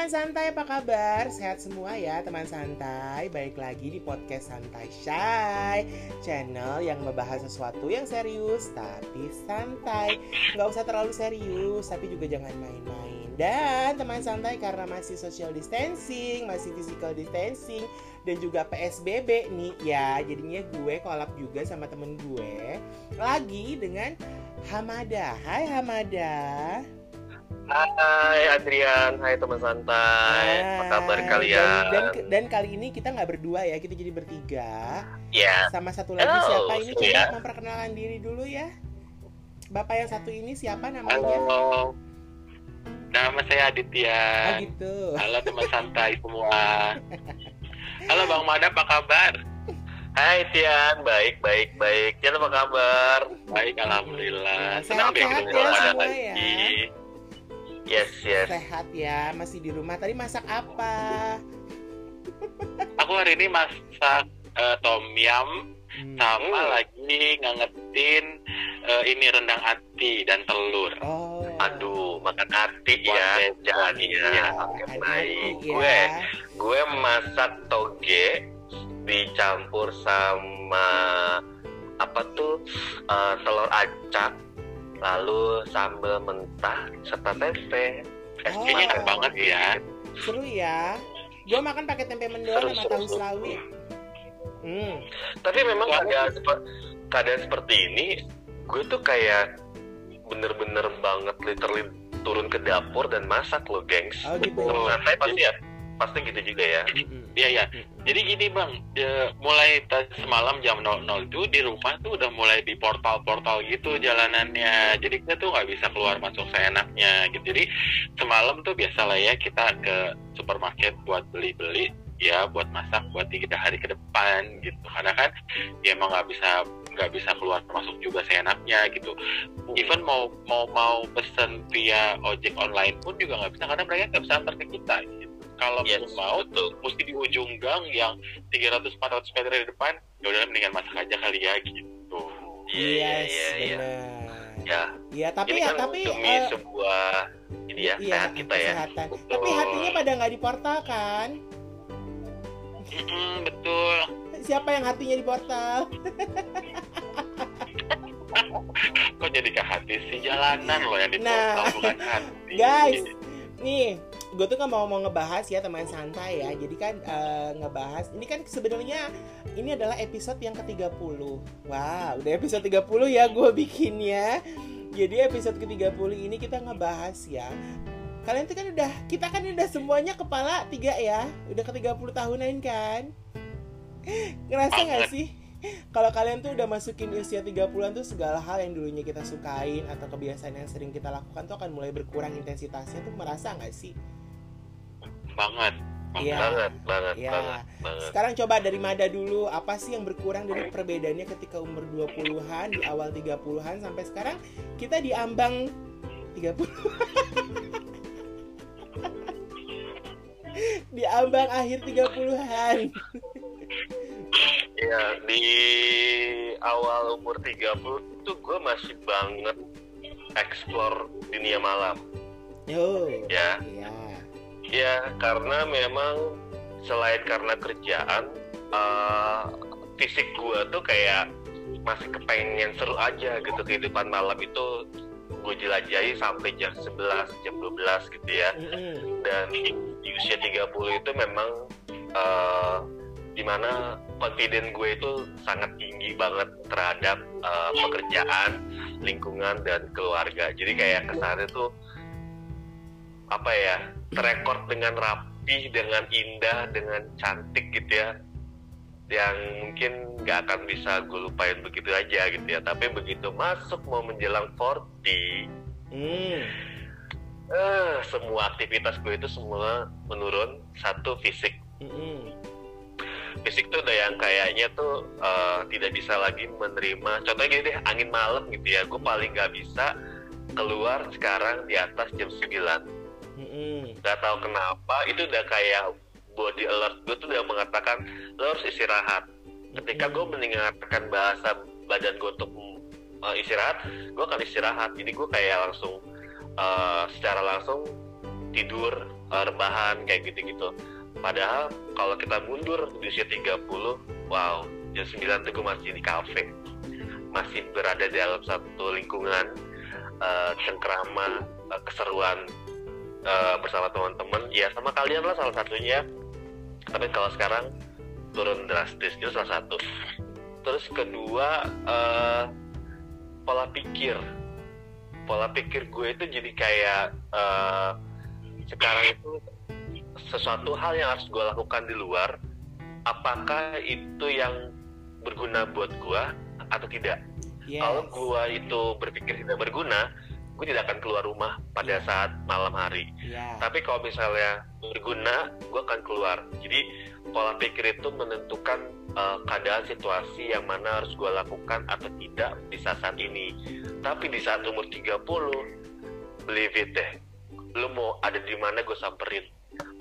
teman santai, apa kabar? Sehat semua ya teman santai. Baik lagi di podcast Santai Shy Channel yang membahas sesuatu yang serius tapi santai. Nggak usah terlalu serius tapi juga jangan main-main. Dan teman santai karena masih social distancing, masih physical distancing Dan juga PSBB nih ya. Jadinya gue kolab juga sama temen gue Lagi dengan Hamada. Hai Hamada Hai Adrian, hai teman santai, apa kabar kalian? Dan, dan, dan kali ini kita nggak berdua ya, kita jadi bertiga. Ya. Sama satu lagi Oh, siapa ini? Coba ya. memperkenalkan diri dulu ya. Bapak yang satu ini siapa namanya? Halo, nama saya Aditya. gitu. Halo teman santai semua. Halo Bang Mada, apa kabar? Hai Tian, baik, baik, baik. Tian apa kabar? Baik, alhamdulillah. Senang deh ketemu ya lagi. ya. Yes, yes. Sehat ya, masih di rumah. Tadi masak apa? Aku hari ini masak eh, tom yum Hmm. sama Hmm. lagi ngangetin eh, ini rendang ati dan telur. Oh. Aduh, makan hati Buat ya, jangan Iya. ya. Oke, Hati-hati baik. ya. Gue, gue masak toge dicampur sama apa tuh eh, telur acak, lalu sambal mentah serta tempe. Es Oh. Kayaknya enak banget ya. Seru ya. Gue makan pakai tempe mendoan Seru, sama seru, tahu seru. selawi. Hmm. Tapi memang Wah. keadaan seperti keadaan seperti ini, gue tuh kayak bener-bener banget literally turun ke dapur dan masak loh, gengs. Oh gitu. Santai pasti ya, pasti gitu juga ya. Mm-mm. Iya. Mm-mm. Jadi gini bang, ya, mulai semalam jam 00 itu di rumah tuh udah mulai di portal-portal gitu jalanannya. Jadi kita tuh nggak bisa keluar masuk seenaknya gitu. Jadi semalam tuh biasa lah ya kita ke supermarket buat beli-beli ya buat masak buat tiga hari ke depan gitu. Karena kan ya emang nggak bisa nggak bisa keluar masuk juga seenaknya gitu. Even mau mau mau pesen via ojek online pun juga nggak bisa karena mereka nggak bisa antar ke kita gitu. Kalau Yes, mau betul. mesti di ujung gang yang 300-400 meter di depan ya udah mendingan masak aja kali ya gitu Iya, iya, iya, iya. Ya, Iya, tapi ini ya kan tapi demi eh, sebuah ini ya, iya, sehat kita ya. kesehatan. Betul. Tapi hatinya pada nggak di portal kan? Mm-mm, betul Siapa yang hatinya di portal? kok jadi ke hati sih jalanan loh yang di Nah, bukan hati guys, Nih, gue tuh kan mau mau ngebahas ya teman santai ya. Jadi kan eh, ngebahas ini kan sebenarnya ini adalah episode yang ke-30. Wow, udah episode 30 ya gue bikinnya. Jadi episode ke-30 ini kita ngebahas ya. Kalian tuh kan udah kita kan udah semuanya kepala tiga ya. Udah ke 30 tahunan kan? Ngerasa Banget. sih? Kalau kalian tuh udah masukin usia 30-an tuh segala hal yang dulunya kita sukain atau kebiasaan yang sering kita lakukan tuh akan mulai berkurang intensitasnya tuh merasa nggak sih? Banget Iya. Banget, banget, Iya. banget, banget. Sekarang coba dari Mada dulu, apa sih yang berkurang dari perbedaannya ketika umur 20-an, di awal 30-an sampai sekarang kita di ambang 30 di ambang akhir 30-an. Ya, di awal umur 30 tuh gue masih banget explore dunia malam. Yo. Ya. Iya. Ya, karena memang selain karena kerjaan, eh, fisik gue tuh kayak masih kepengen seru aja gitu kehidupan malam itu gue jelajahi sampai jam 11, jam 12 gitu ya. Dan di usia 30 itu memang eh, di mana confident gue itu sangat tinggi banget terhadap eh, pekerjaan, lingkungan dan keluarga. Jadi kayak kesannya tuh apa ya terekord dengan rapi, dengan indah, dengan cantik gitu ya. Yang mungkin nggak akan bisa gue lupain begitu aja gitu ya. Tapi begitu masuk mau menjelang 40, Hmm. eh, semua aktivitas gue itu semua menurun. Satu fisik, Mm-mm. fisik tuh udah yang kayaknya tuh eh, tidak bisa lagi menerima. Contohnya gini deh, angin malam gitu ya. Gue paling nggak bisa keluar sekarang di atas jam 9 Nggak tahu kenapa itu udah kayak body alert gue tuh udah mengatakan lo harus istirahat. Ketika gue mendengarkan bahasa badan gue untuk uh, istirahat gue akan istirahat. Jadi gue kayak langsung uh, secara langsung tidur uh, rebahan kayak gitu-gitu. Padahal kalau kita mundur di usia 30 wow jam 9 tuh gue masih di kafe. Masih berada di dalam satu lingkungan uh, cengkrama uh, keseruan uh, bersama teman-teman ya sama kalian lah salah satunya. Tapi kalau sekarang turun drastis itu salah satu. Terus kedua uh, pola pikir. Pola pikir gue itu jadi kayak uh, sekarang itu sesuatu hal yang harus gue lakukan di luar apakah itu yang berguna buat gue atau tidak? Yes. kalau gue itu berpikir tidak berguna gue tidak akan keluar rumah pada yeah. saat malam hari yeah. tapi kalau misalnya berguna gue akan keluar jadi pola pikir itu menentukan uh, keadaan situasi yang mana harus gue lakukan atau tidak di saat, saat ini tapi di saat umur 30 believe it deh lu mau ada di mana gue samperin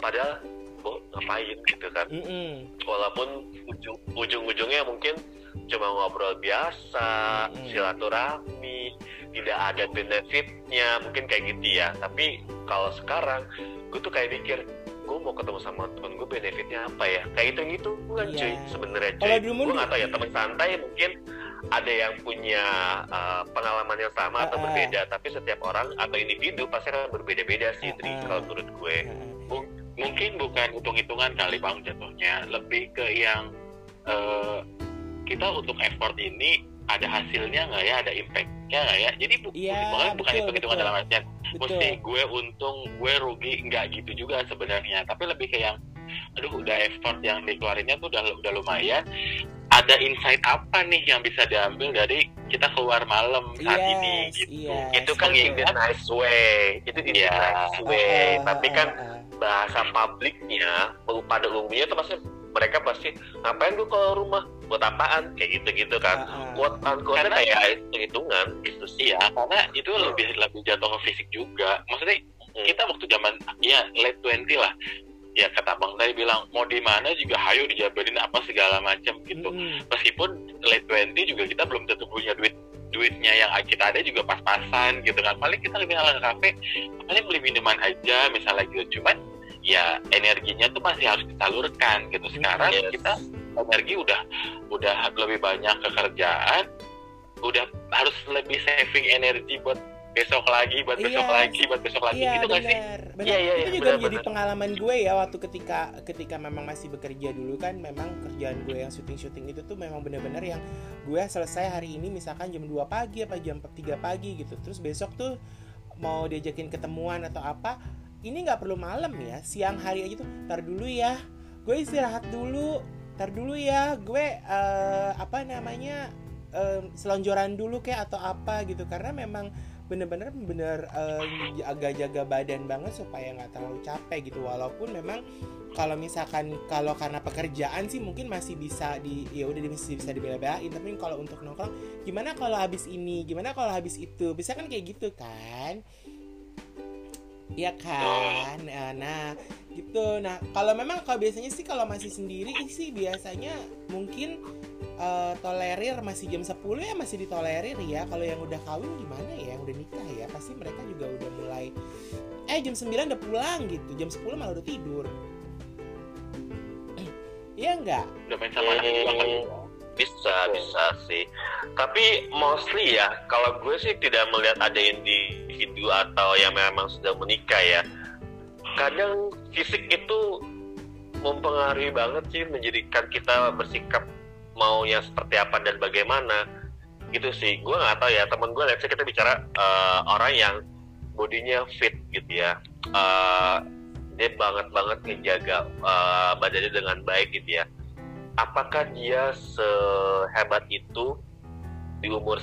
padahal gue ngapain gitu kan mm -hmm. walaupun ujung ujung-ujungnya mungkin cuma ngobrol biasa mm-hmm. silaturahmi tidak ada benefitnya mungkin kayak gitu ya. Tapi kalau sekarang gue tuh kayak mikir gue mau ketemu sama temen gue benefitnya apa ya? Kayak itu gitu kan yeah. cuy sebenarnya cuy. Gue nggak tahu ya teman santai mungkin ada yang punya uh, pengalaman yang sama uh, atau berbeda. Tapi setiap orang atau individu pasti akan berbeda-beda sih uh, uh, kalau menurut gue. Uh, mungkin bukan hitung-hitungan kali bang jatuhnya. Lebih ke yang uh, kita untuk effort ini ada hasilnya nggak ya? Ada impactnya nggak ya? Jadi bu ya, bukan itu hitungan dalam artian mesti gue untung gue rugi. Nggak gitu juga sebenarnya. Tapi lebih kayak yang aduh udah effort yang dikeluarinnya tuh udah udah lumayan. Ada insight apa nih yang bisa diambil dari kita keluar malam saat yes, ini gitu? yes, itu kan in the nice way. Itu in yeah. the nice way. Uh, tapi kan bahasa publiknya pada umumnya itu pasti mereka pasti ngapain gue ke rumah? Buat apaan? Kayak gitu gitu kan uh, unquote karena kayak hitungan gitu sih. Ya karena itu lebih lebih jatuh ke fisik juga. Maksudnya hmm. kita waktu zaman ya late 20 lah. Ya kata bang tadi bilang mau di mana juga hayo dijabarin apa segala macam gitu. Hmm. meskipun late 20 juga kita belum tentu punya duit duitnya yang kita ada juga pas-pasan gitu kan. Paling kita lebih ala ke kafe paling beli minuman aja? Misalnya gitu. Cuman ya energinya tuh masih harus disalurkan gitu sekarang yes. kita energi udah udah lebih banyak kekerjaan udah harus lebih saving energi buat besok lagi buat besok iya, lagi buat besok lagi iya, gitu bener, sih bener. Iya, iya, itu juga bener, menjadi bener. pengalaman gue ya waktu ketika ketika memang masih bekerja dulu kan memang kerjaan gue yang syuting-syuting itu tuh memang bener-bener yang gue selesai hari ini misalkan jam 2 pagi apa jam 3 pagi gitu terus besok tuh mau diajakin ketemuan atau apa ini nggak perlu malam ya siang hari aja tuh tar dulu ya. Gue istirahat dulu tar dulu ya. Gue uh, apa namanya uh, selonjoran dulu kayak atau apa gitu. Karena memang bener-bener bener uh, agak jaga badan banget supaya nggak terlalu capek gitu. Walaupun memang kalau misalkan kalau karena pekerjaan sih mungkin masih bisa di ya udah masih bisa dibela-belain. Tapi kalau untuk nongkrong gimana kalau habis ini? Gimana kalau habis itu? Bisa kan kayak gitu kan Iya kan, nah, nah gitu. Nah kalau memang kalau biasanya sih kalau masih sendiri sih biasanya mungkin uh, tolerir masih jam 10 ya masih ditolerir ya. Kalau yang udah kawin gimana ya, yang udah nikah ya pasti mereka juga udah mulai eh jam 9 udah pulang gitu, jam 10 malah udah tidur. Iya enggak? Udah main sama kan? Bisa, bisa sih. Tapi mostly ya, kalau gue sih tidak melihat ada individu atau yang memang sudah menikah ya. Kadang fisik itu mempengaruhi banget sih menjadikan kita bersikap maunya seperti apa dan bagaimana. Gitu sih gue nggak tahu ya temen gue lihat kita bicara uh, orang yang bodinya fit gitu ya. Uh, dia banget banget ngejaga uh, badannya dengan baik gitu ya. Apakah dia sehebat itu di umur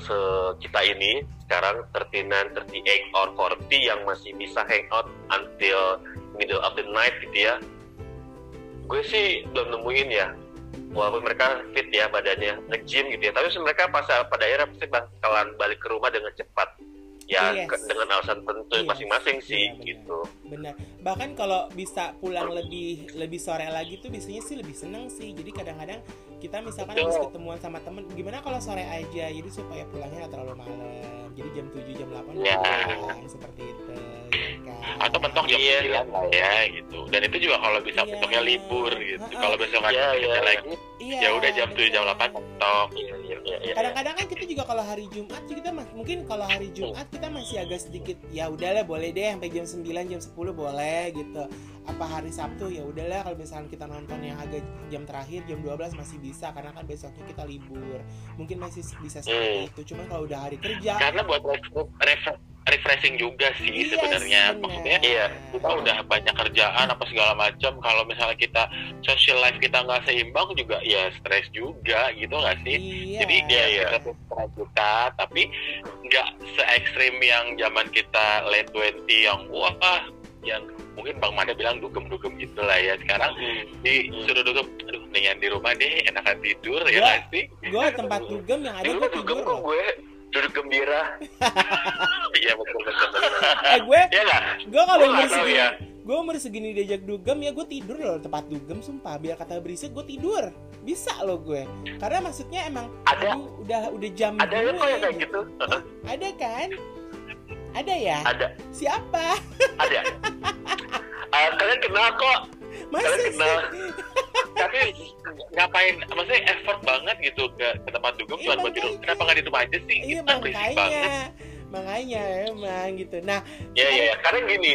kita ini sekarang 39, 38 or 40 yang masih bisa hang out until middle of the night gitu ya gue sih belum nemuin ya walaupun mereka fit ya badannya nge-gym gitu ya tapi mereka pas pada akhirnya pasti bakalan balik ke rumah dengan cepat ya yes. dengan alasan tentu yes. masing-masing sih ya, benar. gitu benar bahkan kalau bisa pulang lebih lebih sore lagi tuh biasanya sih lebih seneng sih jadi kadang-kadang kita misalkan habis ketemuan sama temen gimana kalau sore aja jadi supaya pulangnya nggak terlalu malam jadi jam 7 jam 8 ya. pulang seperti itu? Atau mentok jam Iya. 9 lah ya gitu dan itu juga kalau bisa Iya. mentoknya libur gitu Ha-ha. kalau besok ada Iya, kerja iya. lagi Iya. ya udah jam 7 jam. 8 mentok Iya, iya, iya, iya. Kadang-kadang kan kita juga kalau hari Jumat kita mas- mungkin kalau hari Jumat kita masih agak sedikit ya udahlah boleh deh sampai jam 9 jam 10 boleh gitu. Apa hari Sabtu ya udahlah kalau misalnya kita nonton yang agak jam terakhir jam 12 masih bisa karena kan besoknya kita libur. Mungkin masih bisa seperti Hmm. itu. Cuman kalau udah hari kerja karena buat ref- ref- refreshing juga sih Iya sebenarnya sih, maksudnya. Iya, kita udah banyak kerjaan apa segala macam kalau misalnya kita social life kita nggak seimbang juga ya stres juga gitu nggak sih Iya. jadi ya iya. kita tuh juta tapi nggak se ekstrim yang zaman kita late 20 yang wah yang mungkin bang Mada bilang dugem-dugem gitu lah ya sekarang di suruh dugem aduh mendingan di rumah deh enakan tidur ya Gua- nggak sih gue tempat dugem yang ada gue dugem tidur kok loh. gue duduk gembira. iya betul betul, betul. Eh gue Iya nggak? gue kalau Gua umur segini ya. gue umur segini diajak dugem ya gue tidur loh tempat dugem sumpah biar kata berisik gue tidur bisa loh gue karena maksudnya emang Ada aduh, udah udah jam ada ya gue kok yang kayak gitu. ada kan ada ya Ada, siapa ada. Ah, kalian kenal kok. Kalian sih kenal. tapi ngapain maksudnya effort banget gitu ke, ke tempat dugem Iya, cuma buat tidur kenapa nggak di rumah aja sih iya kita berisik banget makanya makanya emang gitu nah Ya ya, ya. karena gini,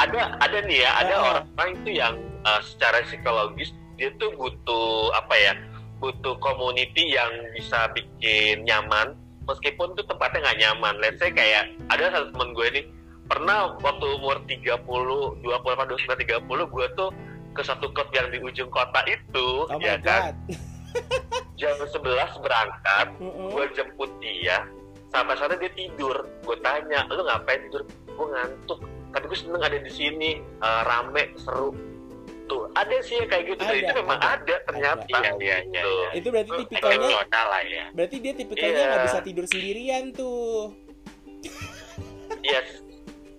ada ada nih ya, ada Ah. orang itu yang uh, secara psikologis dia tuh butuh apa ya, butuh community yang bisa bikin nyaman, meskipun tuh tempatnya nggak nyaman. Let's say kayak ada satu temen gue nih, pernah waktu umur 30, 28, 29, 30, gue tuh ke satu klub yang di ujung kota itu, oh ya kan, jam 11 berangkat, Mm-mm. gue jemput dia. Sampai sana dia tidur. Gue tanya lu ngapain tidur? Gue ngantuk. Tapi gue seneng ada di sini. Eh, rame seru. Tuh ada sih yang kayak gitu. Ada, itu memang ada. ada, ternyata. Iya, iya, iya, Tuh. iya. itu berarti tipikalnya lah ya. berarti dia tipikalnya Iya. nggak bisa tidur sendirian tuh. Yes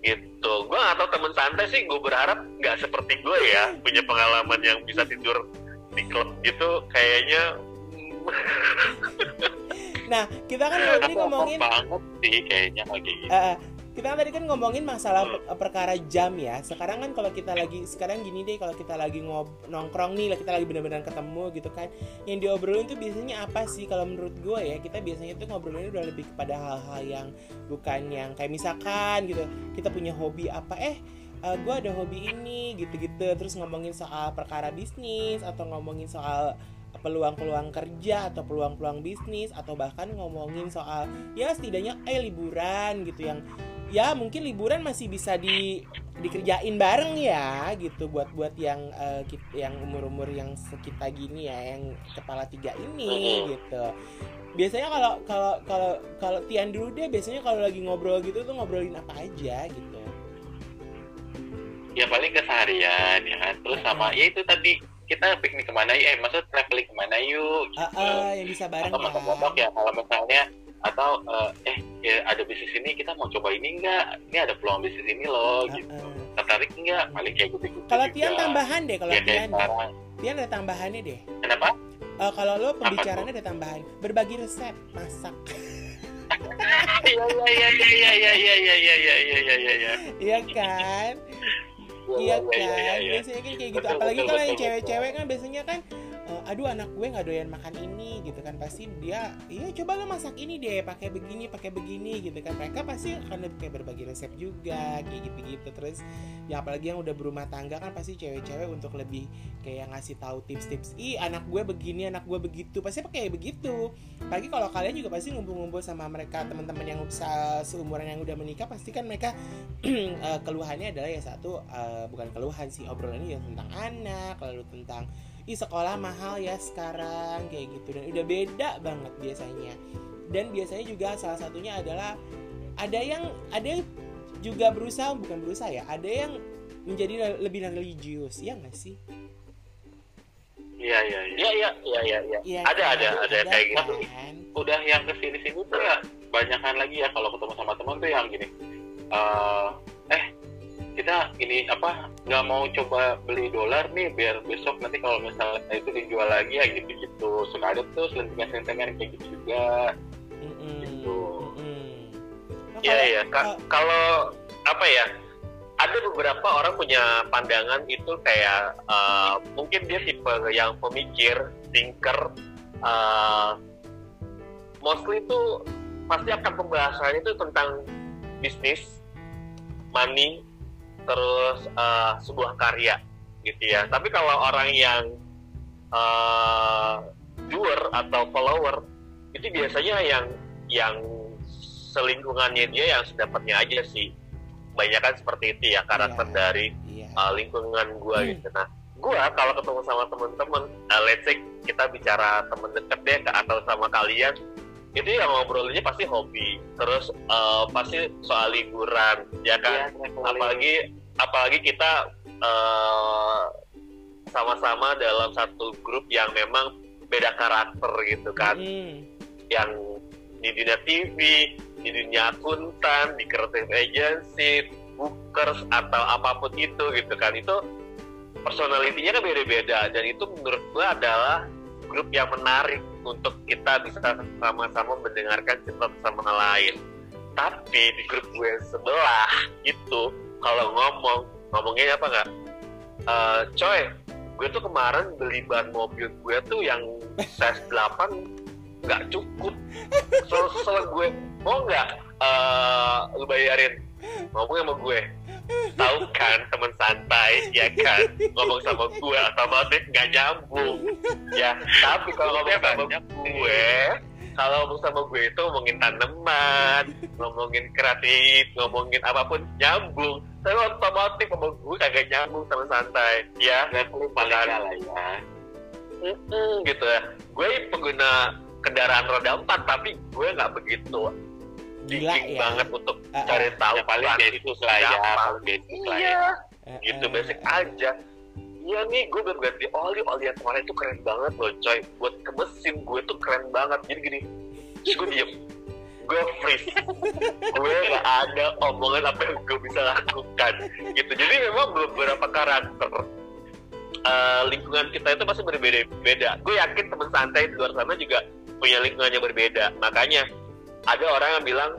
gitu. Gue gak tau temen santai sih gue berharap nggak seperti gue ya punya pengalaman yang bisa tidur di klub gitu kayaknya. Nah kita kan tadi Aku ngomongin banget sih kayaknya lagi. Gitu. Eh, kita kan tadi kan ngomongin masalah per- perkara jam ya. Sekarang kan kalau kita lagi sekarang gini deh kalau kita lagi ngob nongkrong nih, kita lagi benar-benar ketemu gitu kan. Yang diobrolin tuh biasanya apa sih? Kalau menurut gue ya, kita biasanya tuh ngobrolin udah lebih kepada hal-hal yang bukan yang kayak misalkan gitu. Kita punya hobi apa eh gue ada hobi ini gitu-gitu terus ngomongin soal perkara bisnis atau ngomongin soal peluang-peluang kerja atau peluang-peluang bisnis atau bahkan ngomongin soal ya setidaknya eh liburan gitu yang ya mungkin liburan masih bisa di dikerjain bareng ya gitu. Buat buat yang kit- yang umur umur yang sekitar gini ya yang kepala tiga ini gitu. Biasanya kalau kalau kalau kalau Tian dulu deh biasanya kalau lagi ngobrol gitu tuh ngobrolin apa aja gitu. Ya paling keseharian ya kan. Terus sama ya itu tadi kita piknik ke mana ya eh maksud traveling ke mana yuk? Gitu. ah, yang bisa bareng atau kan ya kalau misalnya atau eh, eh ya ada bisnis ini kita mau coba ini enggak ini ada peluang bisnis ini loh Ah, gitu ah. tertarik enggak paling kayak gitu gitu kalau Tian tambahan deh kalau ya Tian ada tambahannya deh kenapa Eh, kalau lo pembicaranya ada tambahan berbagi resep masak iya iya iya iya iya iya iya iya iya iya iya iya iya iya kan Iya kan, biasanya kan kayak gitu. Apalagi kalau yang cewek-cewek kan biasanya kan, eh, aduh anak gue nggak doyan makan ini gitu kan. Pasti dia, iya coba lo masak ini deh, pakai begini, pakai begini gitu kan. Mereka pasti akan kayak berbagi resep juga, kayak gitu-gitu. Terus, ya apalagi yang udah berumah tangga kan pasti cewek-cewek untuk lebih kayak ngasih tahu tips-tips. Ih anak gue begini, anak gue begitu. Pasti pakai begitu. Apalagi kalau kalian juga pasti ngumpul-ngumpul sama mereka teman-teman yang se- seumuran yang udah menikah, pasti kan mereka eh, keluhannya adalah ya satu eh, bukan keluhan sih obrolannya ya tentang anak lalu tentang Ih sekolah mahal ya sekarang kayak gitu dan udah beda banget biasanya dan biasanya juga salah satunya adalah ada yang ada yang juga berusaha bukan berusaha ya ada yang menjadi lebih religius ya nggak sih Iya iya iya iya iya iya ya, ya. ada ada ada ada, ada kayak gitu. Kan? Udah yang ke sini sini tuh ya, banyakan lagi ya kalau ketemu sama teman tuh yang gini. Uh, kita ini apa nggak mau coba beli dolar nih biar besok nanti kalau misalnya itu dijual lagi ya gitu gitu suka ada tuh selentingan selentingan kayak gitu juga Mm-mm. Gitu. Mm-mm. Nah, Iya kalau- iya. Ka- kalau- Kalau apa ya? ada beberapa orang punya pandangan itu kayak uh, mungkin dia tipe yang pemikir, thinker, uh, mostly itu pasti akan pembahasannya itu tentang bisnis, money, terus uh, sebuah karya gitu ya. Tapi kalau orang yang uh, doer atau follower itu biasanya yang yang selingkungannya dia yang sedapatnya aja sih banyak kan seperti itu ya karakter yeah. dari yeah. Uh, lingkungan gue hmm. gitu nah gue kalau ketemu sama temen-temen uh, let's say kita bicara temen deket deh atau sama kalian itu yang ngobrolnya pasti hobi. Terus uh, pasti soal liburan ya kan? yeah, apalagi apalagi kita uh, sama-sama dalam satu grup yang memang beda karakter gitu kan. Mm. yang di dunia TV di dunia akuntan, di creative agency, bookers atau apa pun itu gitu kan. Itu personalitinya kan beda-beda. Dan itu menurut gue adalah grup yang menarik untuk kita bisa sama-sama mendengarkan cerita sama lain. Tapi di grup gue sebelah itu kalau ngomong ngomongnya apa nggak? Uh, coy, gue tuh kemarin beli ban mobil gue tuh yang size 8 nggak cukup. So, so gue mau nggak uh, lu bayarin ngomong sama gue tahu kan teman santai ya kan? Ngomong sama gue otomatis nggak nyambung. Ya tapi kalau ngomong sama gue kalau ngomong sama gue itu ngomongin tanaman ngomongin kreatif ngomongin apa pun nyambung. Tapi otomatis ngomong gue kagak nyambung sama santai. Ya paling lah ya. Gitu ya. Gue pengguna kendaraan roda empat tapi gue nggak begitu gila ya. banget untuk uh, cari tahu ya, paling basic lah ya paling lah ya uh, gitu basic uh, aja Iya nih, gue baru ganti oli, oli yang kemarin itu keren banget loh coy. Buat ke mesin gue tuh keren banget. Jadi gini, terus gue diem. Gue freeze. gue gak ada omongan apa yang gue bisa lakukan. Gitu. Jadi memang beberapa karakter uh, lingkungan kita itu pasti berbeda-beda. Gue yakin teman santai di luar sana juga punya lingkungannya berbeda. Makanya ada orang yang bilang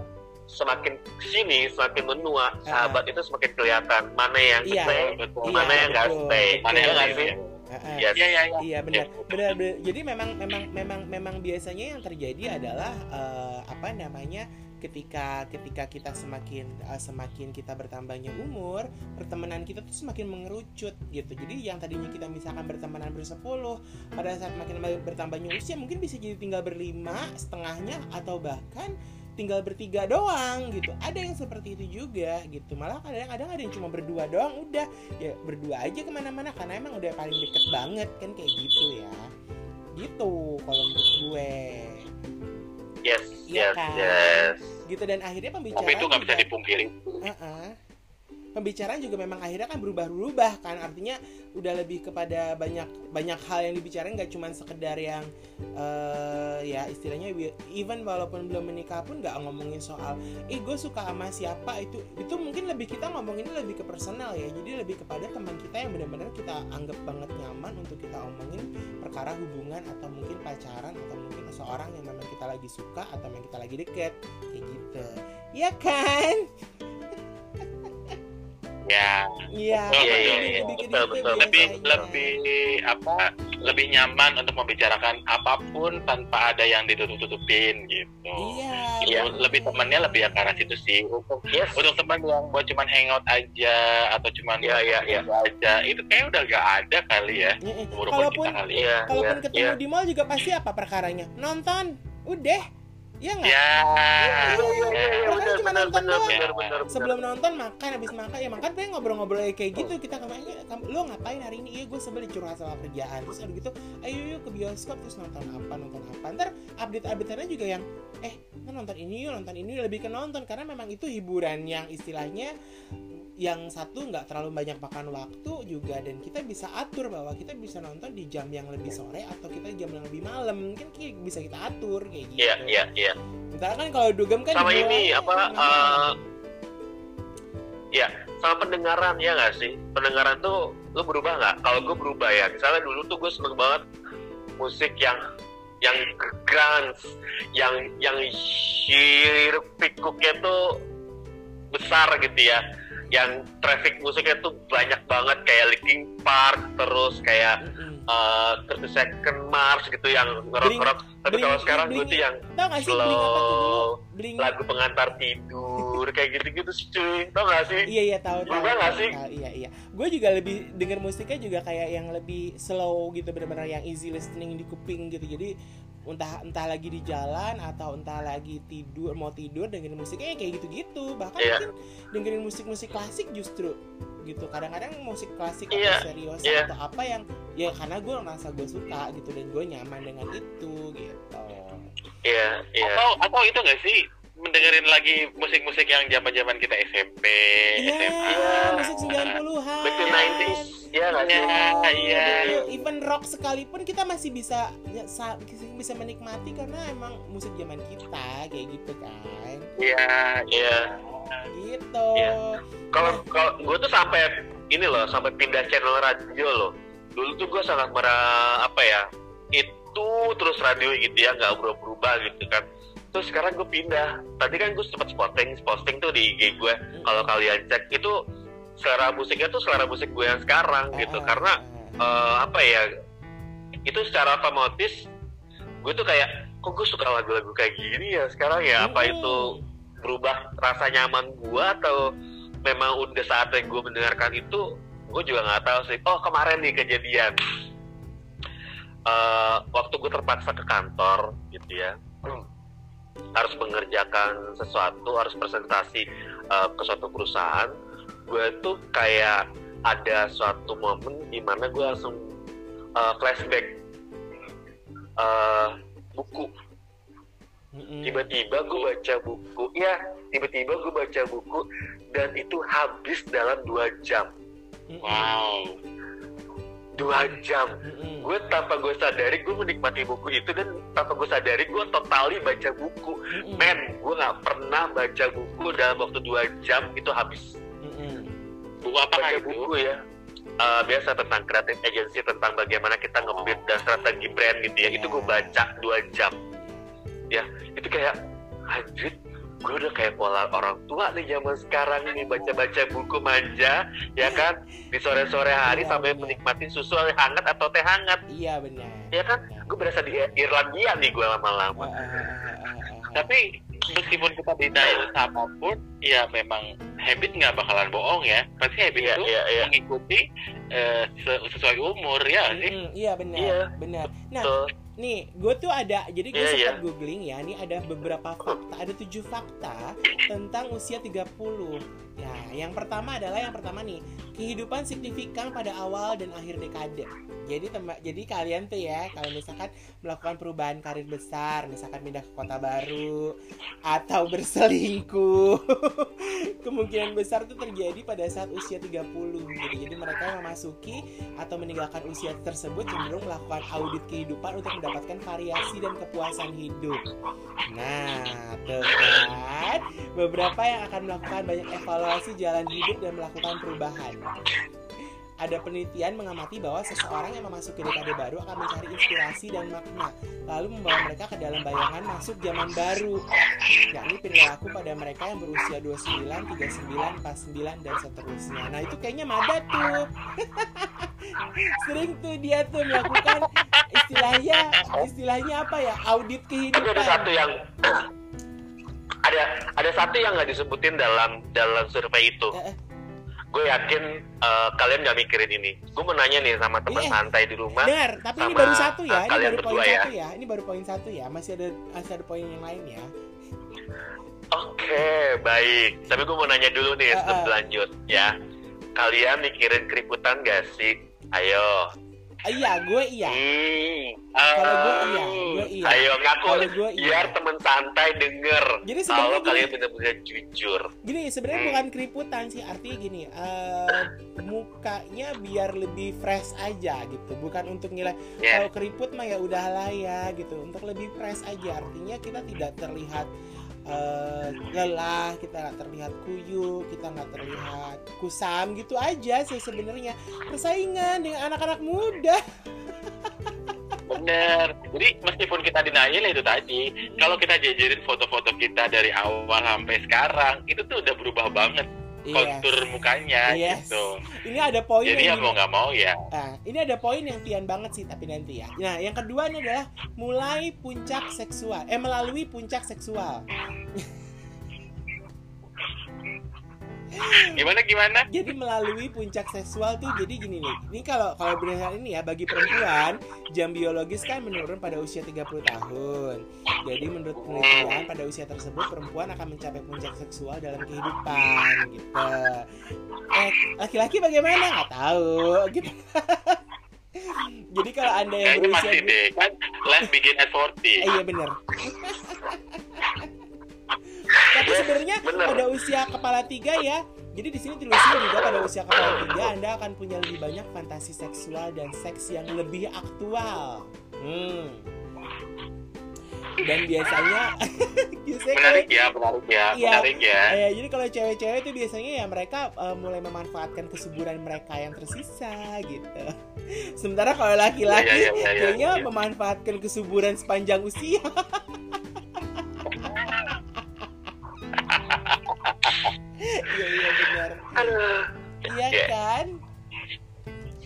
semakin sini semakin menua sahabat uh, itu semakin kelihatan. Mana yang iya, stay iya, mana yang nggak stay. Mana yang nggak sih Uh, yes. iya, iya, iya. iya. Benar. benar benar. Jadi memang memang memang memang biasanya yang terjadi adalah uh, apa namanya ketika ketika kita semakin uh, semakin kita bertambahnya umur pertemanan kita tuh semakin mengerucut gitu. Jadi yang tadinya kita misalkan bertemanan bersepuluh pada saat makin bertambahnya usia mungkin bisa jadi tinggal berlima setengahnya atau bahkan tinggal bertiga doang gitu. Ada yang seperti itu juga gitu. Malah kadang-kadang ada yang cuma berdua doang udah. Ya berdua aja ke mana-mana karena emang udah paling deket banget kan kayak gitu ya. Gitu kalau menurut gue yes ya yes kan? yes. Gitu dan akhirnya pembicaraan tapi itu nggak bisa dipungkiri. Uh -uh pembicaraan juga memang akhirnya kan berubah-ubah kan. Artinya udah lebih kepada banyak banyak hal yang dibicarain nggak cuma sekedar yang uh, ya istilahnya even walaupun belum menikah pun nggak ngomongin soal ih gue suka sama siapa. Itu itu mungkin lebih kita ngomonginnya lebih ke personal ya. Jadi lebih kepada teman kita yang benar-benar kita anggap banget nyaman untuk kita omongin perkara hubungan atau mungkin pacaran atau mungkin seseorang yang memang kita lagi suka atau yang kita lagi deket. Kayak gitu. Ya kan ya iya iya iya betul betul. lebih lebih apa lebih nyaman untuk membicarakan apa pun tanpa ada yang ditutup-tutupin gitu. Iya. Ya, lebih temannya lebih yang ke arah situ sih. Untuk yes. untuk teman yang buat cuman hangout aja atau cuman ya ya ya aja itu kayak udah gak ada kali ya. Iya, iya. kalaupun kita kali. Ya kalaupun ya, ketemu ya. di mall juga pasti apa perkaranya? Nonton? Udah Iya nggak? Ya. Iya, iya, cuma nonton doang. Sebelum nonton makan, habis makan ya makan pengen ngobrol-ngobrol kayak gitu. Kita kemarin, lo ngapain hari ini? Iya, gue sebel curhat soal kerjaan. Terus udah gitu, ayo yuk ke bioskop terus nonton apa, nonton apa. Ntar update-updateannya juga yang, eh, nonton ini yuk, nonton ini lebih ke nonton karena memang itu hiburan yang istilahnya yang satu nggak terlalu banyak makan waktu juga dan kita bisa atur bahwa kita bisa nonton di jam yang lebih sore atau kita jam yang lebih malam mungkin bisa kita atur kayak gitu. Iya iya iya. Misalnya kan kalau dugem kan sama ini apa? Uh, ya sama pendengaran ya nggak sih? Pendengaran tuh lu berubah nggak? Kalau gue berubah ya. Misalnya dulu tuh gue seneng banget musik yang yang grunge, yang yang hiruk pikuknya tuh besar gitu ya yang traffic musiknya tuh banyak banget kayak Linkin Park terus kayak. Uh, 30 Second Mars gitu yang ngerok-ngerok tapi Blink- kalau sekarang gue tuh yang tau gak sih bling apa tuh dulu slow bling lagu pengantar tidur kayak gitu-gitu sih cuy tau gak sih Iya iya tahu tahu. Tahu, sih? tahu. Iya iya. Gue juga lebih denger musiknya juga kayak yang lebih slow gitu benar-benar yang easy listening di kuping gitu. Jadi entah entah lagi di jalan atau entah lagi tidur mau tidur dengerin musiknya ya kayak gitu-gitu. Bahkan Iya. mungkin dengerin musik-musik klasik justru gitu. Kadang-kadang musik klasik Iya, atau serius iya. atau apa yang ya karena gue merasa gue suka gitu dan gue nyaman dengan itu gitu. iya iya Atau atau itu nggak sih mendengerin lagi musik-musik yang zaman-zaman kita SMP, Iya, SMA. musik 90-an. back to 90s ya gak sih? Iya, iya. Even rock sekalipun kita masih bisa ya, sa- bisa menikmati karena emang musik zaman kita kayak gitu kan. Iya, Iya. gitu. Iya. kalau kalau gue tuh sampai ini loh sampai pindah channel radio loh. Dulu tuh gue sangat merah apa ya itu terus radio gitu ya nggak berubah berubah gitu kan. Terus sekarang gue pindah. Tadi kan gue sempat posting posting tuh di IG gue kalau kalian cek itu selera musiknya tuh selera musik gue yang sekarang gitu. Karena eh, apa ya itu secara otomatis gue tuh kayak kok gue suka lagu-lagu kayak gini ya sekarang ya? Apa itu berubah rasa nyaman gue atau memang udah saatnya gue mendengarkan itu gue juga nggak tahu sih. Oh kemarin nih kejadian. Eh, waktu gue terpaksa ke kantor gitu ya. Harus mengerjakan sesuatu harus presentasi eh, ke suatu perusahaan gue tuh kayak ada suatu momen di mana gue langsung eh, flashback eh, buku. Tiba-tiba gue baca buku ya tiba-tiba gue baca buku dan itu habis dalam dua jam. Wow. dua jam. Gue tanpa gue sadari gue menikmati buku itu dan tanpa gue sadari gue totali baca buku. Men gue nggak pernah baca buku dalam waktu dua jam itu habis. Buku apa baca itu? buku ya. Eh, biasa tentang creative agency tentang bagaimana kita nge-build dan strategi brand gitu ya. Itu gue baca dua jam. Itu kayak anjir gue udah kayak pola orang tua nih zaman sekarang nih baca-baca buku manja ya kan? Di sore-sore hari Iya, sampai menikmati susu hangat atau teh hangat. Iya benar. Ya kan? Gue berasa di Irlandia nih gue lama-lama. Ah, ah, ah. Tapi meskipun kita denial apa pun, ya memang habit nggak bakalan bohong ya. Pasti habit Iya, itu iya, iya. mengikuti se- sesuai umur ya sih. Iya benar Iya. benar nah. Nih, gue tuh ada, jadi gue Iya, sempat googling ya, ini ada beberapa fakta, ada tujuh fakta tentang usia 30. Nah, yang pertama adalah yang pertama nih, kehidupan signifikan pada awal dan akhir dekade. Jadi jadi kalian tuh ya, kalau misalkan melakukan perubahan karir besar, misalkan pindah ke kota baru atau berselingkuh, kemungkinan besar tuh terjadi pada saat usia 30 gitu. Jadi mereka memasuki atau meninggalkan usia tersebut cenderung melakukan audit kehidupan untuk mendapatkan variasi dan kepuasan hidup. Nah, tuh kan beberapa yang akan melakukan banyak evaluasi jalan hidup dan melakukan perubahan. Ada penelitian mengamati bahwa seseorang yang memasuki dekade baru akan mencari inspirasi dan makna, lalu membawa mereka ke dalam bayangan masuk zaman baru, yakni perilaku pada mereka yang berusia 29, 39, 49, dan seterusnya. Nah, itu kayaknya Mada tuh. Sering tuh dia tuh melakukan istilahnya istilahnya apa ya? Audit tapi kehidupan. ada satu yang ada ada satu yang nggak disebutin dalam dalam survei itu Eh, eh. gue yakin eh, kalian nggak mikirin ini gue mau nanya nih sama teman Iya. santai di rumah Benar, tapi ini sama, baru satu ya, uh, ini baru poin ya. satu ya, ini baru poin satu ya, masih ada masih ada poin yang lain ya. Oke, baik. Tapi gue mau nanya dulu nih Ah, sebelum lanjut ya. Kalian mikirin keributan gak sih? Ayo. Ah, iya, gue iya. Hmm. Kalau gue iya, gue iya. Ayo ngaku Kalau gue iya. biar teman santai denger. Jadi sebenarnya kalian benar-benar jujur. Gini, sebenarnya Hmm. bukan keriputan sih, artinya gini, eh, mukanya biar lebih fresh aja gitu, bukan untuk nilai Ya. kalau keriput mah ya udahlah ya gitu, untuk lebih fresh aja, artinya kita tidak terlihat eh, lelah, kita nggak terlihat kuyup, kita nggak terlihat kusam gitu aja sih sebenarnya persaingan dengan anak-anak muda. Bener. Jadi meskipun kita ya itu tadi, kalau kita jajarin foto-foto kita dari awal sampai sekarang, itu tuh udah berubah banget. Yes. kontur mukanya Yes. gitu Ini ada poin jadi ya yang mau nggak mau ya Nah, ini ada poin yang pian banget sih tapi nanti ya. Nah, yang kedua ini adalah mulai puncak seksual. Eh melalui puncak seksual. gimana gimana Jadi melalui puncak seksual tuh jadi gini nih. Ini kalau kalau berdasarkan ini ya bagi perempuan jam biologis kan menurun pada usia 30 tahun. Jadi menurut penelitian pada usia tersebut perempuan akan mencapai puncak seksual dalam kehidupan gitu. Eh, laki-laki bagaimana? Nggak tahu gitu. Jadi kalau anda yang kayaknya berusia masih deh kan life begin at 40 Eh, iya bener. Tapi sebenarnya pada usia kepala tiga ya. Jadi di sini tulisnya juga pada usia kepala tiga Anda akan punya lebih banyak fantasi seksual dan seks yang lebih aktual. Hmm. Dan biasanya, menarik ya menarik ya Iya. menarik ya Eh, jadi kalau cewek-cewek itu biasanya ya mereka eh, mulai memanfaatkan kesuburan mereka yang tersisa gitu. Sementara kalau laki-laki Iya, iya, iya, iya, kayaknya iya. memanfaatkan kesuburan sepanjang usia. Iya iya benar. Aduh. Iya Iya. kan?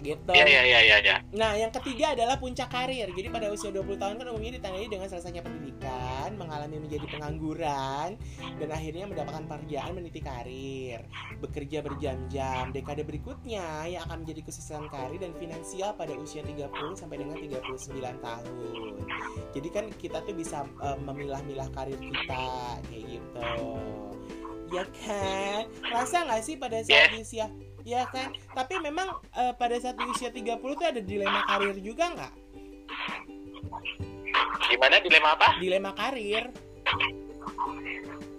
Gitu. ya ya ya ya ya Nah, yang ketiga adalah puncak karir. Jadi pada usia 20 tahun kan umumnya ditandai dengan selesainya pendidikan, mengalami menjadi pengangguran, dan akhirnya mendapatkan pekerjaan meniti karir. Bekerja berjam-jam. Dekade berikutnya yang akan menjadi kesuksesan karir dan finansial pada usia 30 sampai dengan 39 tahun. Jadi kan kita tuh bisa eh, memilah-milah karir kita kayak gitu. Ya kan? Rasa nggak sih pada saat di usia Ya kan? Tapi memang eh, pada saat di usia 30 tuh ada dilema karir juga nggak? gimana dilema apa Dilema karir.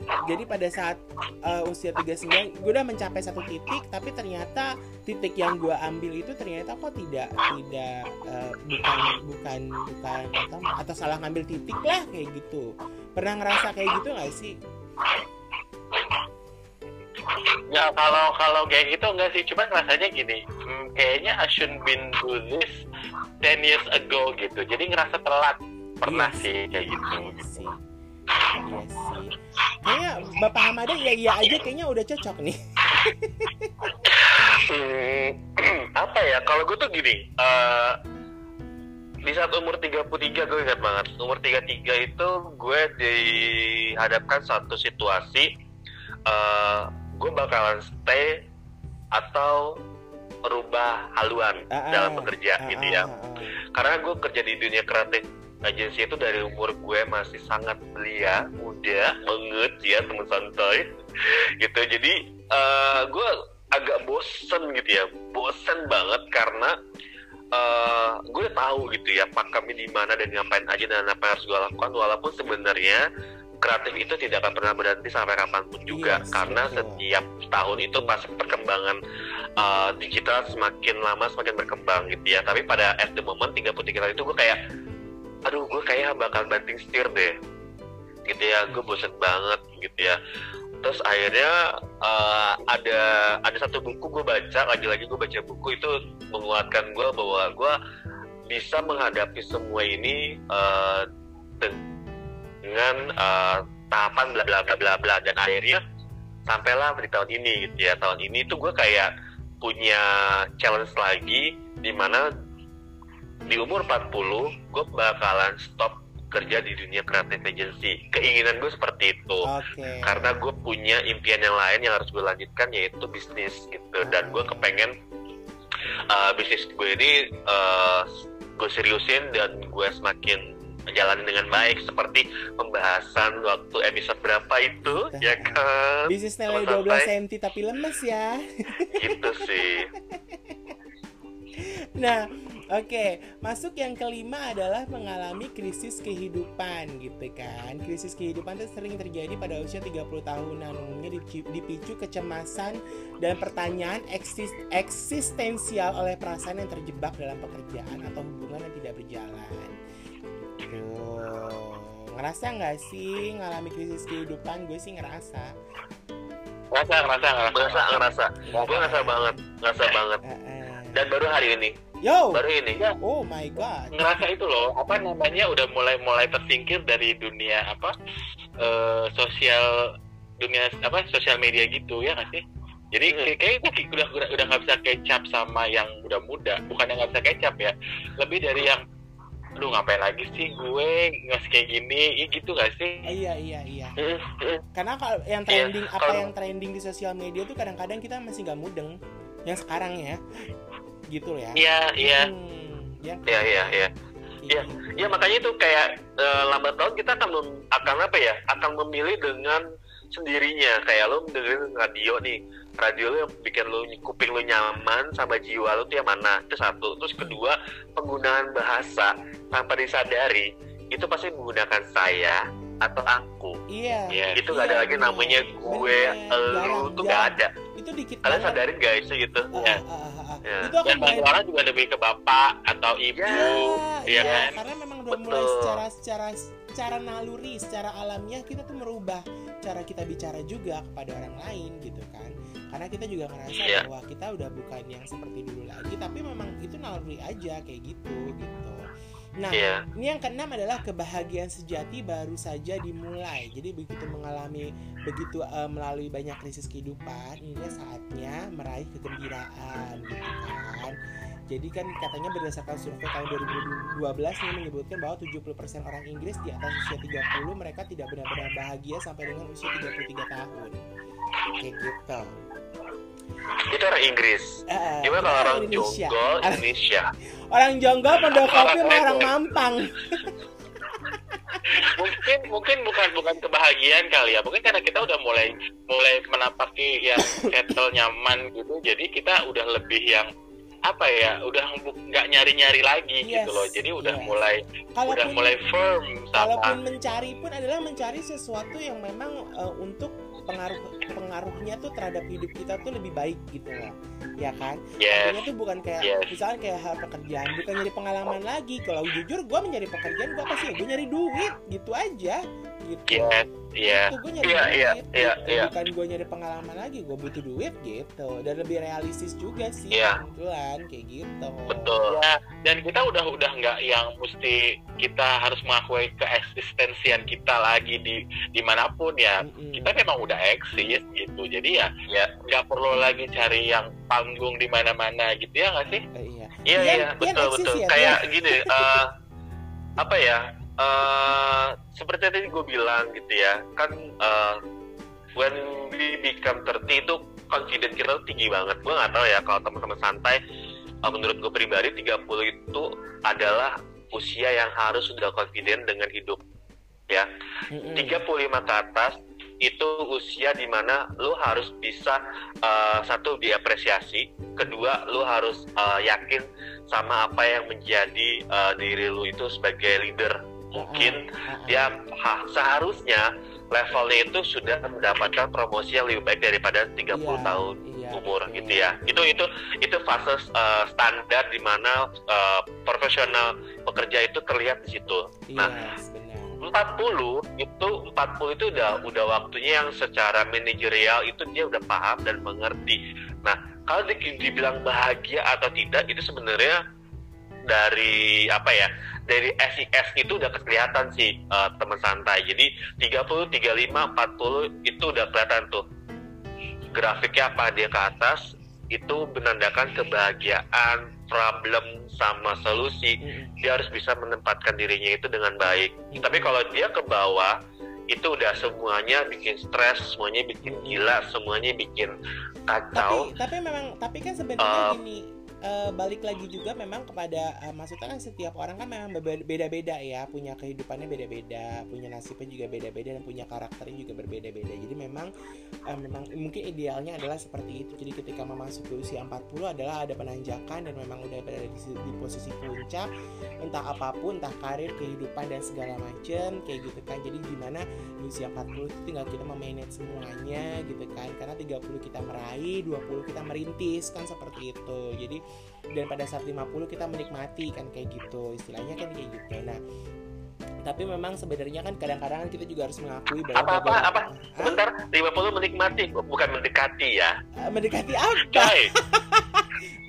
Jadi pada saat eh, usia 39 gue udah mencapai satu titik tapi ternyata titik yang gue ambil itu ternyata kok tidak tidak eh, bukan bukan bukan atau, atau salah ngambil titik lah kayak gitu. Pernah ngerasa kayak gitu nggak sih? Ya kalau kalau kayak gitu enggak sih, cuma rasanya gini, hmm, kayaknya I should been do this 10 years ago gitu. Jadi ngerasa telat. Pernah Iya sih kayak gitu. Iya sih. Iya sih. Kayaknya Bapak Hamada iya iya aja kayaknya udah cocok nih. Hmm, apa ya kalau gue tuh gini eh, di saat umur 33 gue ingat banget umur 33 itu gue dihadapkan satu situasi eh, gue bakalan stay atau merubah haluan Ah, ah, dalam bekerja ah, gitu ya. ah, karena gue kerja di dunia kreatif agensi itu dari umur gue masih sangat belia muda banget ya teman santai gitu. Jadi eh, gue agak bosen gitu ya. Bosen banget karena eh, gue tahu gitu ya pakamnya di mana dan ngapain aja dan apa yang harus gue lakukan. Walaupun sebenarnya kreatif itu tidak akan pernah berhenti sampai kapan pun juga. Yes, karena betul. setiap tahun itu pasti perkembangan uh, digital semakin lama semakin berkembang gitu ya. Tapi pada at the moment 33 tahun itu gue kayak aduh gue kayak bakal banting setir deh. Gitu ya gue bosen banget gitu ya. Terus akhirnya uh, ada ada satu buku gue baca lagi-lagi gue baca buku itu menguatkan gue bahwa gue bisa menghadapi semua ini uh, dengan uh, tahapan bla bla bla bla bla. Dan akhirnya sampailah di tahun ini gitu ya. Tahun ini tuh gue kayak punya challenge lagi di mana di umur 40 gue bakalan stop kerja di dunia creative agency. Keinginan gue seperti itu. Oke. karena gue punya impian yang lain yang harus gue lanjutkan yaitu bisnis gitu. Dan gue kepengen uh, bisnis gue ini uh, gue seriusin dan gue semakin menjalani dengan baik seperti pembahasan waktu episode berapa itu ya kan Bisnis nilai Sama 12 santai. cm tapi lemes ya. gitu sih Nah, oke, masuk yang kelima adalah mengalami krisis kehidupan gitu kan. Krisis kehidupan itu sering terjadi pada usia 30 tahunan, umumnya dipi- dipicu kecemasan dan pertanyaan eksis- eksistensial oleh perasaan yang terjebak dalam pekerjaan atau hubungan yang tidak berjalan. Tuh. Ngerasa nggak sih ngalami krisis kehidupan? Gue sih ngerasa. Ngerasa, ngerasa, ngerasa. ngerasa. Ngerasa gue ngerasa banget ngerasa banget. Dan baru hari ini. Yo, baru ini. Oh my god. ngerasa itu loh apa namanya udah mulai mulai tersingkir dari dunia apa eh, sosial dunia apa sosial media gitu ya nggak sih? Jadi kayak kayak gue udah udah udah nggak bisa kecap sama yang muda-muda bukan yang nggak bisa kecap ya. Lebih dari yang aduh ngapain lagi sih gue nggak kayak gini ya gitu gak sih iya iya iya karena kalau yang Iya, trending apa kalau- yang trending di sosial media tuh kadang-kadang kita masih nggak mudeng yang sekarang ya gitu ya iya iya Hmm, ya Iya iya iya. Iya. Ya makanya itu kayak eh, lambat laun kita akan mem- akan apa ya? Akan memilih dengan sendirinya. Kayak lo dengerin radio nih. Radio lo yang bikin lo kuping lo nyaman sama jiwa lo tuh yang mana? Itu satu. Terus kedua, penggunaan bahasa tanpa disadari itu pasti menggunakan saya atau aku. iya Iya. Itu gak ada Iya, lagi bener. namanya gue, Bener. lu tuh gak ada. itu dikit Kalian banget sadarin guys gitu. Ah, Ya. ah, ah, ah. Ya. itu dan mulai banyak orang juga lebih ke bapak atau ibu Ya, Iya, Iya iya, kan? karena memang udah mulai Betul. secara secara secara naluri, secara alamiah kita tuh merubah cara kita bicara juga kepada orang lain gitu kan. Karena kita juga ngerasa Iya. bahwa kita udah bukan yang seperti dulu lagi, tapi memang itu naluri aja kayak gitu gitu. Nah, Iya. ini yang keenam adalah kebahagiaan sejati baru saja dimulai. Jadi begitu mengalami begitu eh, melalui banyak krisis kehidupan, ini saatnya meraih kegembiraan gitu kan. Jadi kan katanya berdasarkan survei tahun 2012 ini menyebutkan bahwa 70% orang Inggris di atas usia 30 mereka tidak benar-benar bahagia sampai dengan usia 33 tahun. Kayak gitu. Itu orang Inggris. Eh, Gimana kalau orang Indonesia. jonggol Indonesia? Orang jonggol pondok kopi sama orang mampang. mungkin mungkin bukan bukan kebahagiaan kali ya mungkin karena kita udah mulai mulai menapaki yang settle nyaman gitu jadi kita udah lebih yang apa ya udah nggak nyari nyari lagi Yes, gitu loh. Jadi udah yes. mulai udah Kalaupun mulai firm kalaupun sama mencari pun adalah mencari sesuatu yang memang eh, untuk pengaruh pengaruhnya tuh terhadap hidup kita tuh lebih baik gitu loh ya kan yes Artinya tuh bukan kayak Yes. misalnya kayak hal pekerjaan bukan nyari pengalaman lagi kalau jujur gue mencari pekerjaan gue apa sih gue nyari duit gitu aja gitu yes iya Itu gue nyari Iya, duit iya, gitu. iya. bukan gue nyari pengalaman lagi gue butuh duit gitu dan lebih realistis juga sih Iya. kebetulan kayak gitu Betul. Ya, dan kita udah udah nggak yang mesti kita harus mengakui keeksistensian kita lagi di di mana pun ya Mm-mm. kita memang udah eksis gitu jadi ya Ya. nggak perlu lagi cari yang panggung di mana-mana gitu ya nggak sih Eh, iya Iya iya betul betul. ya, Kayak gini eh, apa ya? eh seperti tadi gue bilang gitu ya kan eh, when we become 30 itu confident kita tuh tinggi banget. Gue nggak tahu ya kalau teman-teman santai. eh, menurut gue pribadi 30 itu adalah usia yang harus sudah confident dengan hidup ya. Mm-mm. 35 ke atas itu usia di mana lu harus bisa uh, satu diapresiasi, kedua lu harus uh, yakin sama apa yang menjadi uh, diri lu itu sebagai leader. Mungkin dia ha- seharusnya levelnya itu sudah mendapatkan promosi yang lebih baik daripada 30 Iya, tahun iya, umur betul. gitu ya. Itu itu itu fase uh, standar di mana uh, profesional pekerja itu terlihat di situ. Nah, Yes. 40 itu 40 itu udah udah waktunya yang secara manajerial itu dia udah paham dan mengerti. Nah, kalau di- dibilang bahagia atau tidak itu sebenarnya dari apa ya? Dari SIS itu udah kelihatan sih eh, teman santai. Jadi 30, 35, 40 itu udah kelihatan tuh. Grafiknya apa dia ke atas itu menandakan kebahagiaan, problem sama solusi Mm-mm. dia harus bisa menempatkan dirinya itu dengan baik. Tapi kalau dia ke bawah, itu udah semuanya bikin stres, semuanya bikin gila, semuanya bikin kacau. tapi tapi memang tapi kan sebenarnya Uh, gini eh, balik lagi juga memang kepada eh, maksudnya kan setiap orang kan memang beda-beda ya punya kehidupannya beda-beda punya nasibnya juga beda-beda dan punya karakternya juga berbeda-beda. Jadi memang eh, memang mungkin idealnya adalah seperti itu. Jadi ketika memasuki usia 40 adalah ada penanjakan dan memang udah berada di, di posisi puncak. Entah apa pun entah karir kehidupan dan segala macem kayak gitu kan. Jadi gimana di usia 40 itu tinggal kita memanage semuanya gitu kan. Karena 30 kita meraih 20 kita merintis kan seperti itu. Jadi dan pada saat 50 kita menikmati kan kayak gitu istilahnya kan kayak gitu. Nah tapi memang sebenarnya kan kadang-kadang kita juga harus mengakui bahwa Apa, apa, apa? Hah? Sebentar, 50 menikmati, bukan mendekati ya. Eh, mendekati apa coy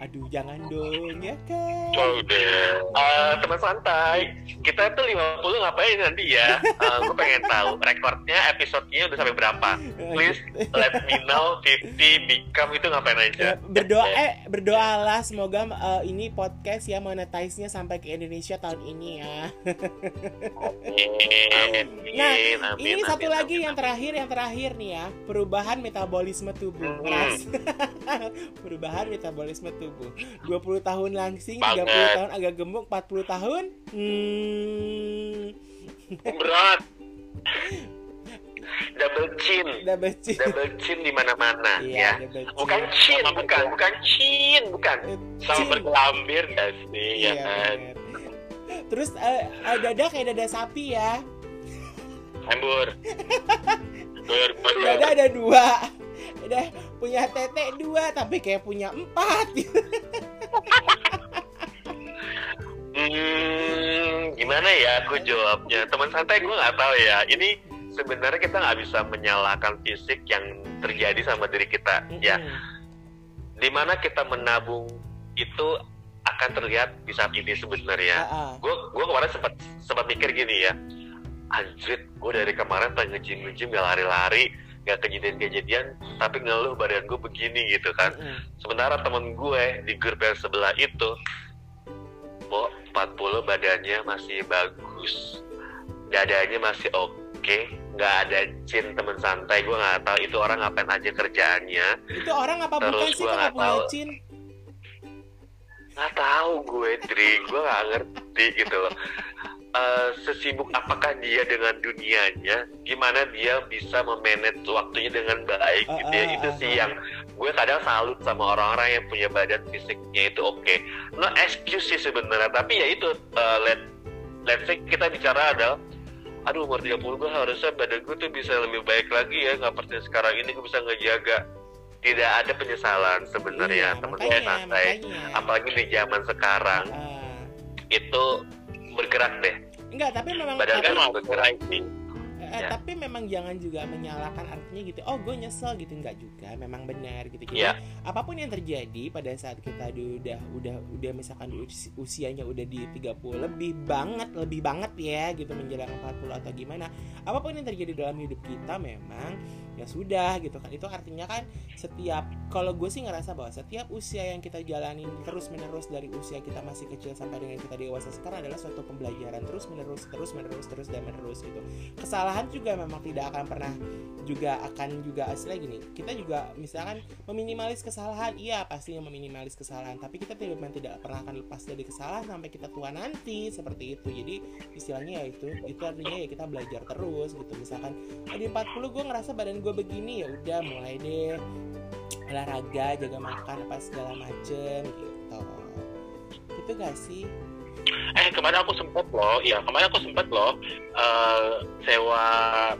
Aduh, jangan dong ya kan. Oh, udah. Eh, teman santai, kita tuh 50 ngapain nanti ya? Eh, gue pengen tahu rekornya episodenya udah sampai berapa. Please let me know 50 become itu ngapain aja. berdoa eh berdoalah semoga eh, ini podcast ya monetize-nya sampai ke Indonesia tahun ini ya. Amin. Nah, Amin, amin, ini satu amin, lagi amin. yang terakhir yang terakhir nih ya, perubahan metabolisme tubuh. Hmm. Mas. perubahan metabolisme tubuh. 20 tahun langsing, 30 Banget. tahun agak gemuk, 40 tahun. Hmm. Berat. double chin, Udah becin. double chin di mana-mana ya. Iya, udah becin. Bukan chin, bukan, bukan chin, bukan. Eh, Sama berkelambir gak sih? Iya, ya kan? bener. Terus eh, eh, dada kayak dada sapi ya. Hambur. Dada ada dua. Udah punya tete dua tapi kayak punya empat. Hmm, gimana ya aku jawabnya? Teman santai gue nggak tahu ya. Ini sebenarnya kita nggak bisa menyalahkan fisik yang terjadi sama diri kita. Ya, Mm-mm. di mana kita menabung itu akan terlihat di saat ini sebenarnya. Ah, ah. Gue gue kemarin sempat sempat mikir gini ya. Anjir, gue dari kemarin pengen nge-gym nge-gym gak lari-lari, gak kejadian-kejadian, tapi ngeluh badan gue begini gitu kan. Mm-mm. Sementara temen gue di grup yang sebelah itu, Bo, 40 badannya masih bagus, dadanya masih oke, nggak ada chin temen santai. Gue nggak tahu itu orang ngapain aja kerjaannya. Itu orang apa Terus bukan sih nggak punya cin? Nggak tahu gue, Dri, gue nggak ngerti gitu loh. Eh, sesibuk apakah dia dengan dunianya? Gimana dia bisa memanage waktunya dengan baik? Ah, gitu ya? ah, Itu ah, sih ah. yang gue kadang salut sama orang-orang yang punya badan fisiknya itu oke. No excuse sih sebenarnya, tapi ya itu eh, let let's say kita bicara adalah aduh umur 30 gue harusnya badan gue tuh bisa lebih baik lagi ya nggak seperti sekarang ini gue bisa ngejaga tidak ada penyesalan sebenarnya Iya, teman-teman santai apalagi di zaman sekarang Ah. itu bergerak deh Enggak, tapi memang tapi, kan mau bergerak sih. eh, ya. tapi memang jangan juga menyalahkan artinya gitu. Oh, gue nyesel gitu enggak juga. Memang benar gitu. Jadi Iya. apa pun yang terjadi pada saat kita udah udah udah misalkan usi- usianya udah di 30 lebih banget, lebih banget ya gitu menjelang 40 atau gimana. Apa pun yang terjadi dalam hidup kita memang ya sudah gitu kan. Itu artinya kan setiap kalau gue sih ngerasa bahwa setiap usia yang kita jalanin terus menerus dari usia kita masih kecil sampai dengan kita dewasa sekarang adalah suatu pembelajaran terus menerus terus menerus terus dan menerus gitu. Kesalahan juga memang tidak akan pernah juga akan juga asli gini kita juga misalkan meminimalis kesalahan iya pastinya meminimalis kesalahan tapi kita tidak memang tidak pernah akan lepas dari kesalahan sampai kita tua nanti seperti itu. Jadi istilahnya ya itu itu artinya ya kita belajar terus gitu. Misalkan "Ah, di 40 gue ngerasa badan gue begini ya udah mulai deh olahraga jaga makan apa segala macem gitu itu gak sih Eh kemarin aku sempet loh, iya kemarin aku sempet loh eh, sewa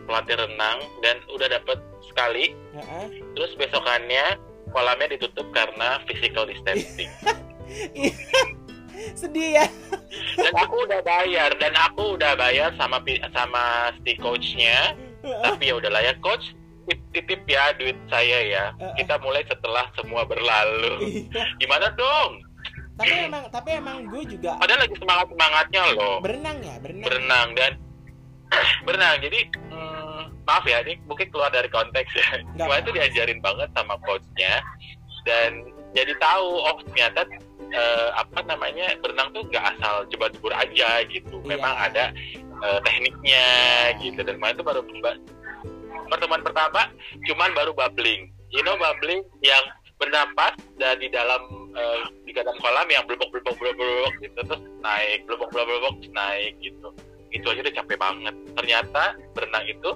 pelatih renang dan udah dapet sekali. Heeh. Terus besokannya kolamnya ditutup karena physical distancing. sedih ya dan aku udah bayar dan aku udah bayar sama sama si coachnya. Tapi ya udahlah ya coach titip, ya duit saya ya. Kita mulai setelah semua berlalu. Iya. Gimana dong? tapi emang tapi emang gue juga Padahal lagi semangat semangatnya loh. berenang ya berenang berenang dan berenang jadi hmm, maaf ya ini mungkin keluar dari konteks ya cuma itu diajarin banget sama coachnya dan jadi tahu oh ternyata eh, apa namanya berenang tuh nggak asal jebur-jebur aja gitu Iya. memang ada eh, tekniknya gitu dan kemarin itu baru ba- pertemuan pertama cuman baru bubbling. You know bubbling yang bernapas dan di dalam eh, di dalam kolam yang blubok blubok blubok blubok gitu terus naik blubok blubok blubok naik gitu. Itu aja udah capek banget. Ternyata berenang itu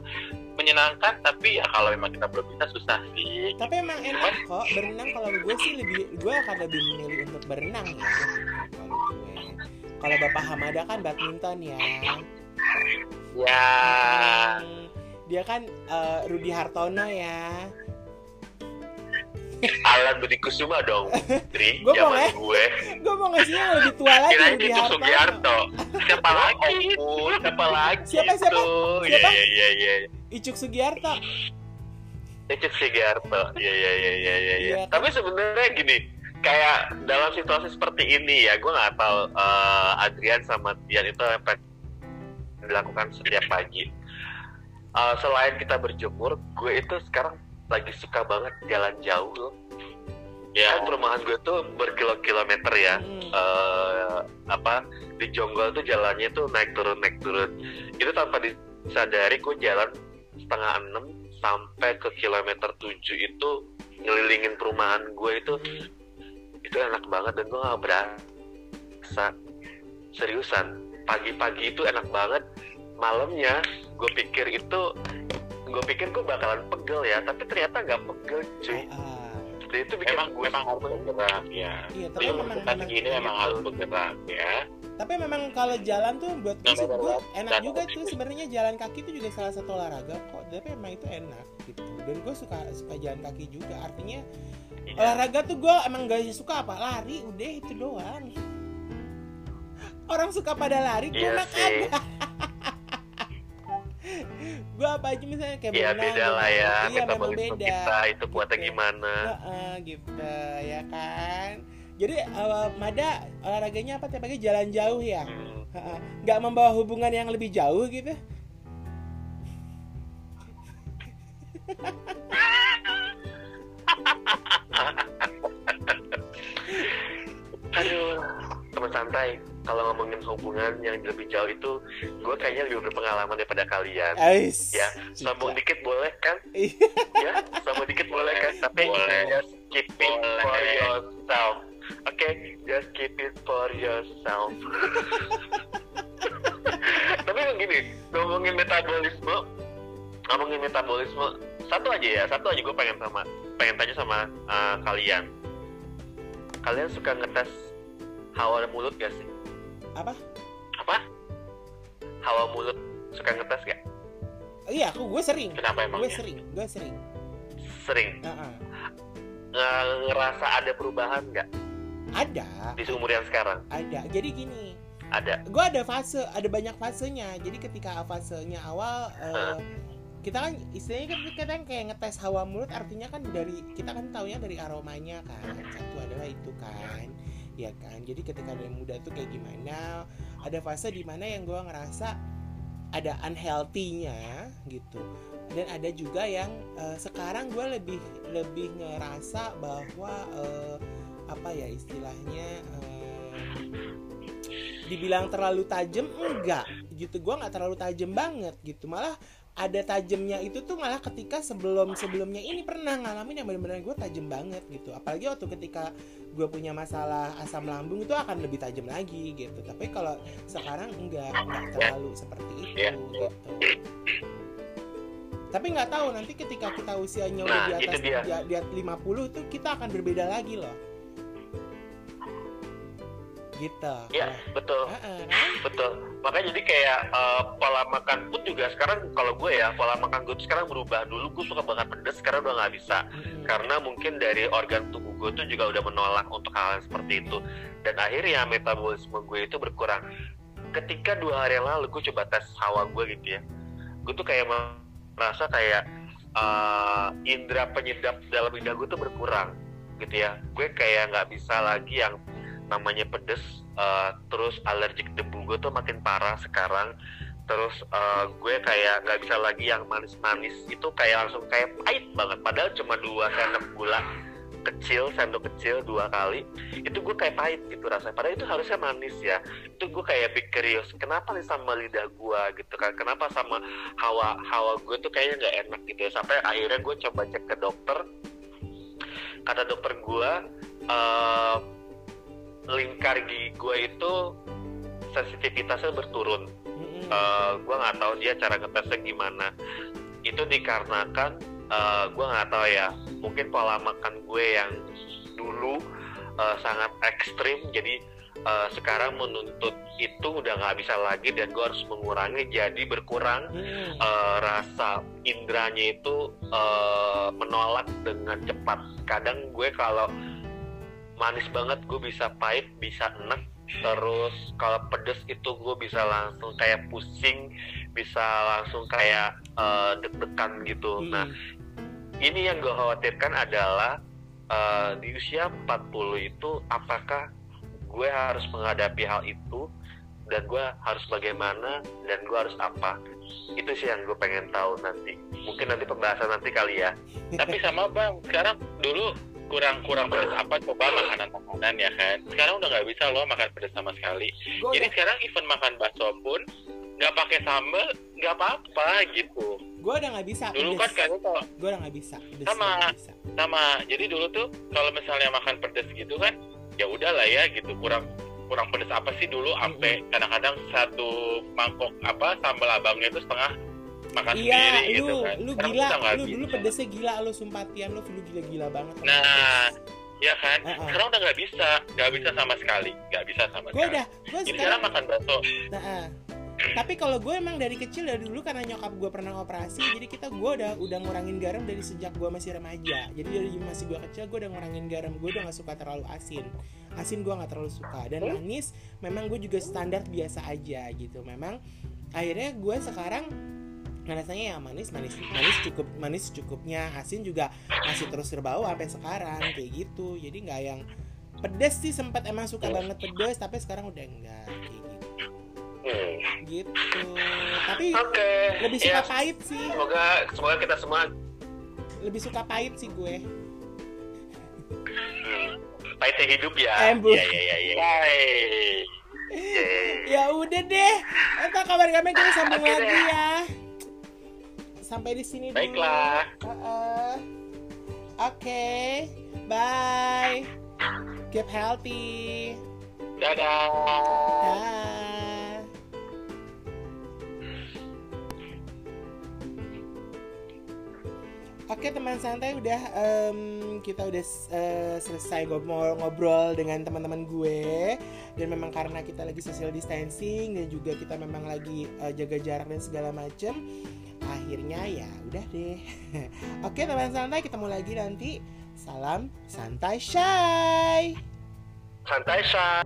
menyenangkan tapi ya kalau memang kita belum bisa susah sih. Tapi emang enak kok berenang. Kalau gue sih lebih gue akan lebih memilih untuk berenang ya. Kalau bapak Hamada kan badminton ya. Ya. Hmm, dia kan eh, Rudi Hartono ya. Alan Budi Kusuma dong. Dri Gua mau, zaman gue. gue mau ngasih yang lebih tua lagi kirain Rudi itu Hartono. Sugiarto siapa lagi? Oh, siapa lagi Siapa, siapa? Iya Siapa? iya iya iya. Icuk Sugiarto Ecek Sugiarto Iya iya iya iya iya. Kan? Tapi sebenarnya gini, kayak dalam situasi seperti ini ya gue nggak tahu uh, Adrian sama Tian itu apa yang dilakukan setiap pagi uh, selain kita berjemur gue itu sekarang lagi suka banget jalan jauh loh. Ya. Kan perumahan gue tuh berkilo-kilometer ya. Hmm. uh, apa di Jonggol tuh jalannya tuh naik turun naik turun. Itu tanpa disadari gue jalan setengah enam sampai ke kilometer tujuh itu ngelilingin perumahan gue itu. Itu enak banget dan gue gak berasa seriusan. Pagi-pagi itu enak banget malamnya gue pikir itu gue pikir gue bakalan pegel ya tapi ternyata nggak pegel cuy. Ah, dan itu bikin memang gue memang harus bergerak ya. Iya tapi memang, memang- segini memang harus bergerak ya. Tapi memang kalau jalan tuh buat gue Nah, sih gue enak Dan- juga tuh. sebenarnya jalan kaki itu juga salah satu olahraga kok. Tapi memang itu enak gitu. Dan gue suka suka jalan kaki juga. Artinya Iya. olahraga tuh gue emang gak suka apa lari udah itu doang. Orang suka pada lari gue Iya mah sih. kagak gue apa aja misalnya kayak Iya berenang beda gitu. lah ya iya memang metabolisme beda kita itu kuatnya Gitu. gimana Heeh, gitu ya kan jadi eh, Mada olahraganya apa tiap pagi jalan jauh ya Hmm, Heeh. nggak membawa hubungan yang lebih jauh gitu aduh teman santai kalau ngomongin hubungan yang lebih jauh itu gue kayaknya lebih berpengalaman daripada kalian Ais, ya sombong suka. dikit boleh kan Iya. ya sombong dikit boleh kan tapi Boleh. just keep it Boleh. for yourself oke just keep it for yourself tapi yang gini ngomongin metabolisme ngomongin metabolisme satu aja ya satu aja gue pengen sama pengen tanya sama uh, kalian kalian suka ngetes hawa mulut gak sih apa? Apa? Hawa mulut. Suka ngetes gak iya aku gue sering. Kenapa gue emangnya sering gue sering. Sering? Heeh. Nge- ngerasa ada perubahan nggak? Ada. Di seumur yang sekarang? Ada. Jadi gini ada. gue ada fase ada banyak fasenya. Jadi ketika fasenya awal eh, kita kan istilahnya kan kita kan kayak ngetes hawa mulut artinya kan dari kita kan taunya dari aromanya kan. Satu adalah itu kan ya kan? Jadi ketika dari muda tuh kayak gimana? Ada fase di mana yang gue ngerasa ada unhealthy-nya gitu. Dan ada juga yang eh, sekarang gue lebih lebih ngerasa bahwa eh, apa ya istilahnya eh, dibilang terlalu tajam enggak gitu. Gue nggak terlalu tajam banget gitu. Malah ada tajamnya itu tuh malah ketika sebelum sebelumnya ini pernah ngalamin yang benar-benar gue tajam banget gitu. Apalagi waktu ketika gue punya masalah asam lambung itu akan lebih tajam lagi gitu. Tapi kalau sekarang enggak enggak terlalu seperti itu Iya. gitu. Tapi nggak tahu nanti ketika kita usianya udah Nah, di itu atas di, di atas 50 tuh kita akan berbeda lagi loh gitu. Ya betul. Heeh, kan? betul. Makanya jadi kayak eh, pola makan pun juga sekarang kalau gue ya pola makan gue tuh sekarang berubah. Dulu gue suka banget pedes sekarang udah nggak bisa. Mm-mm. karena mungkin dari organ tubuh gue tuh juga udah menolak untuk hal yang seperti itu. Dan akhirnya metabolisme gue itu berkurang. Ketika dua hari yang lalu gue coba tes hawa gue gitu ya. Gue tuh kayak merasa kayak eh, indera penyedap dalam lidah gue tuh berkurang gitu ya. Gue kayak nggak bisa lagi yang namanya pedes eh, terus alergik debu gue tuh makin parah sekarang. Terus eh, gue kayak nggak bisa lagi yang manis-manis. Itu kayak langsung kayak pahit banget. Padahal cuma dua sendok gula kecil sendok kecil dua kali itu gue kayak pahit gitu rasanya. Padahal itu harusnya manis ya. Itu gue kayak curious kenapa nih sama lidah gue gitu kan? Kenapa sama hawa hawa gue tuh kayaknya nggak enak gitu ya? Sampai akhirnya gue coba cek ke dokter. Kata dokter gue eh, lingkar gigi gue itu sensitivitasnya berturun Mm-mm. gue nggak tahu dia cara ngetesnya gimana itu dikarenakan gue nggak tahu ya mungkin pola makan gue yang dulu eh, sangat ekstrim jadi eh, sekarang menuntut itu udah nggak bisa lagi dan gue harus mengurangi jadi berkurang Mm-mm. eh, rasa indranya itu eh, menolak dengan cepat. Kadang gue kalau manis banget gue bisa pahit, bisa enak. Terus kalau pedes itu gue bisa langsung kayak pusing, bisa langsung kayak eh, deg-degan gitu. Mm-mm. Nah ini yang gue khawatirkan adalah uh, di usia 40 itu apakah gue harus menghadapi hal itu dan gue harus bagaimana dan gue harus apa itu sih yang gue pengen tahu nanti mungkin nanti pembahasan nanti kali ya tapi sama bang sekarang dulu kurang kurang pedas apa coba makanan makanan ya kan sekarang udah nggak bisa loh makan pedas sama sekali Gua jadi sekarang even makan bakso pun nggak pakai sambal nggak apa-apa gitu gue udah nggak bisa. dulu kan pedes. kayaknya kalau gue udah nggak bisa. Pedes Sama. nggak bisa. sama jadi dulu tuh kalau misalnya makan pedas gitu kan ya udah lah ya gitu kurang kurang pedas apa sih dulu sampai kadang-kadang satu mangkok apa sambal abangnya itu setengah makan Iya, sendiri lu, gitu kan lu Sekarang gila, lu dulu bisa. pedesnya gila, lu sumpatian, lu lu gila-gila banget. Nah, pedes. ya kan Uh-uh. sekarang udah nggak bisa nggak bisa sama sekali nggak bisa sama gue sekali udah, gue jadi sekarang, makan bakso Nah, ah. tapi kalau gue emang dari kecil dari dulu karena nyokap gue pernah operasi, jadi kita gue udah udah ngurangin garam dari sejak gue masih remaja. Jadi dari masih gue kecil gue udah ngurangin garam, gue udah gak suka terlalu asin. Asin gue nggak terlalu suka dan manis memang gue juga standar biasa aja gitu. Memang akhirnya gue sekarang rasanya ya manis manis manis cukup manis cukupnya. Asin juga masih terus terbawa sampai sekarang kayak gitu. Jadi nggak yang pedes sih sempat emang suka banget pedes tapi sekarang udah enggak kayak gitu. Hmm. gitu. Tapi oke. lebih suka ya. pahit sih. Semoga semoga kita semua lebih suka pahit sih gue. Hmm, pahitnya hidup ya. Embus. ya ya ya ya. Ya, udah deh. Entar kabar-kabar kita sambung Oke lagi deh. ya sampai di sini dulu. Baiklah. Uh-uh. oke. Bye. Keep healthy. Dadah. Dah. Oke teman santai udah em, kita udah eh, selesai ngobrol ngobrol dengan teman-teman gue. Dan memang karena kita lagi social distancing dan juga kita memang lagi eh, jaga jarak dan segala macem akhirnya ya udah deh. Oke teman santai. Ketemu lagi nanti. Salam santai shy santai shay